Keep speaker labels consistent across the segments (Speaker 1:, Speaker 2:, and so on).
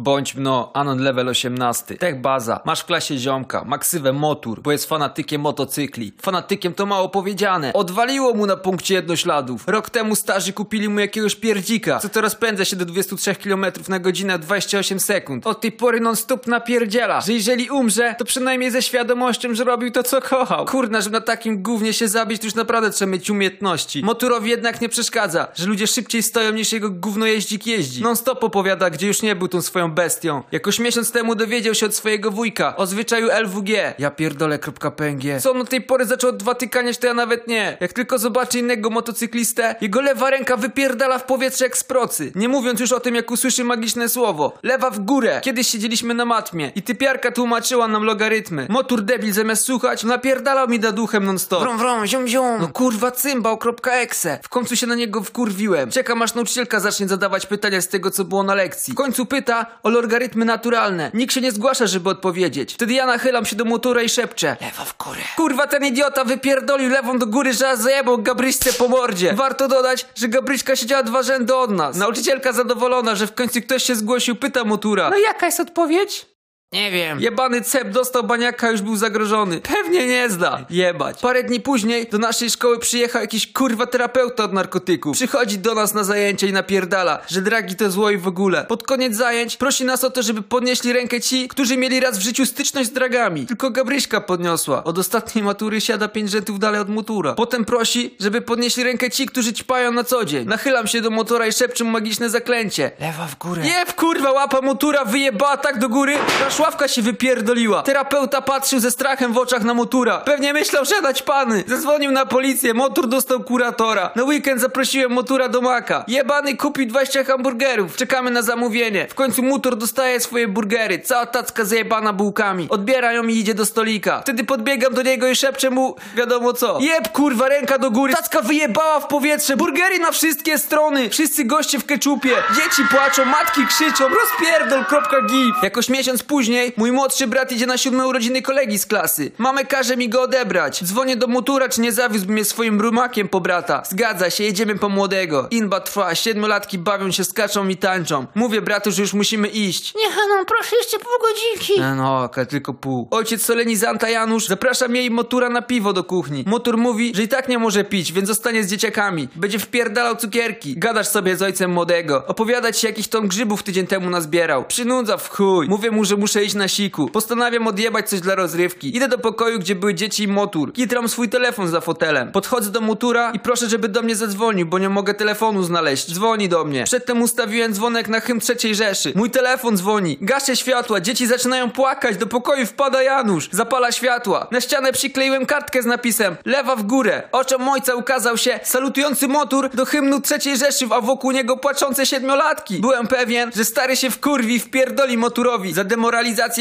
Speaker 1: Bądź mno, Anon level 18. Tech baza. Masz w klasie ziomka. Maksywę motor, bo jest fanatykiem motocykli. Fanatykiem to mało powiedziane. Odwaliło mu na punkcie jednośladów. Rok temu starzy kupili mu jakiegoś pierdzika, co teraz pędza się do 23 km na godzinę 28 sekund. Od tej pory non stop napierdziela, że jeżeli umrze, to przynajmniej ze świadomością, że robił to co kochał. Kurna, żeby na takim gównie się zabić, to już naprawdę trzeba mieć umiejętności. Moturowi jednak nie przeszkadza, że ludzie szybciej stoją niż jego gówno jeździk jeździ. Non stop opowiada, gdzie już nie był tą swoją bestią. Jakoś miesiąc temu dowiedział się od swojego wujka o zwyczaju LWG. Ja pierdolę.png. Co on od tej pory zaczął dwa tykaniać, to ja nawet nie. Jak tylko zobaczy innego motocyklistę, jego lewa ręka wypierdala w powietrze jak z procy. Nie mówiąc już o tym, jak usłyszy magiczne słowo. Lewa w górę. Kiedyś siedzieliśmy na matmie i typiarka tłumaczyła nam logarytmy. Motor debil zamiast słuchać, napierdalał mi da duchem non stop. Wrom, wrom, ziom, ziom. No kurwa cymbał.exe. W końcu się na niego wkurwiłem. Czekam aż nauczycielka zacznie zadawać pytania z tego, co było na lekcji. W końcu pyta o logarytmy naturalne. Nikt się nie zgłasza, żeby odpowiedzieć. Wtedy ja nachylam się do motora i szepczę. Lewa w górę. Kurwa, ten idiota wypierdolił lewą do góry, że zajebał Gabryśce po mordzie. Warto dodać, że Gabryśka siedziała dwa rzędy od nas. Nauczycielka zadowolona, że w końcu ktoś się zgłosił, pyta motura. No jaka jest odpowiedź? Nie wiem. Jebany cep dostał baniaka, już był zagrożony. Pewnie nie zda. Jebać. Parę dni później do naszej szkoły przyjechał jakiś kurwa terapeuta od narkotyków. Przychodzi do nas na zajęcia i napierdala, że dragi to zło i w ogóle. Pod koniec zajęć prosi nas o to, żeby podnieśli rękę ci, którzy mieli raz w życiu styczność z dragami. Tylko Gabryśka podniosła. Od ostatniej matury siada pięć rzędów dalej od motura. Potem prosi, żeby podnieśli rękę ci, którzy ćpają na co dzień. Nachylam się do motora i szepczę magiczne zaklęcie. Lewa w górę. Jeb kurwa łapa motura wyjebała tak do góry, Szławka się wypierdoliła. Terapeuta patrzył ze strachem w oczach na motura. Pewnie myślał, że dać pany. Zadzwonił na policję, motor dostał kuratora. Na weekend zaprosiłem motura do maka. Jebany kupił 20 hamburgerów. Czekamy na zamówienie. W końcu motor dostaje swoje burgery. Cała tacka zajebana bułkami. Odbiera ją i idzie do stolika. Wtedy podbiegam do niego i szepczę mu wiadomo co. Jeb kurwa, ręka do góry. Tacka wyjebała w powietrze. Burgery na wszystkie strony. Wszyscy goście w keczupie. Dzieci płaczą, matki krzyczą. Rozpierdol.gif. Jakoś miesiąc później mój młodszy brat idzie na siódme urodziny kolegi z klasy. Mamę każe mi go odebrać. Dzwonię do motura, czy nie zawiózł mnie swoim rumakiem po brata. Zgadza się, jedziemy po młodego. Inba trwa, siedmiolatki bawią się, skaczą i tańczą. Mówię bratu, że już musimy iść.
Speaker 2: Nie, Hanon, proszę jeszcze pół godzinki.
Speaker 1: E, No, tylko pół. Ojciec solenizanta Janusz zaprasza mnie i motura na piwo do kuchni. Motur mówi, że i tak nie może pić, więc zostanie z dzieciakami. Będzie wpierdalał cukierki. Gadasz sobie z ojcem młodego. Opowiadać się jakiś ton grzybów tydzień temu nazbierał. Przynudza w chuj. Mówię mu, że muszę iść na siku. Postanawiam odjebać coś dla rozrywki. Idę do pokoju, gdzie były dzieci i motur. Kitram swój telefon za fotelem. Podchodzę do motura i proszę, żeby do mnie zadzwonił, bo nie mogę telefonu znaleźć. Dzwoni do mnie. Przedtem ustawiłem dzwonek na hymn trzeciej Rzeszy. Mój telefon dzwoni. Gaszę światła, dzieci zaczynają płakać. Do pokoju wpada Janusz. Zapala światła. Na ścianę przykleiłem kartkę z napisem Lewa w górę. Oczom ojca ukazał się salutujący motor do hymnu trzeciej Rzeszy, a wokół niego płaczące siedmiolatki. Byłem pewien, że stary się wkurwi i wpierdoli moturowi za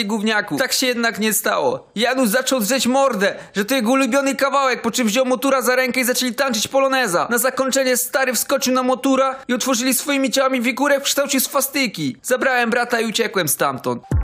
Speaker 1: gówniaków. Tak się jednak nie stało. Janusz zaczął drzeć mordę, że to jego ulubiony kawałek, po czym wziął motura za rękę i zaczęli tańczyć poloneza. Na zakończenie stary wskoczył na motura i utworzyli swoimi ciałami figurę w kształcie swastyki. Zabrałem brata i uciekłem stamtąd.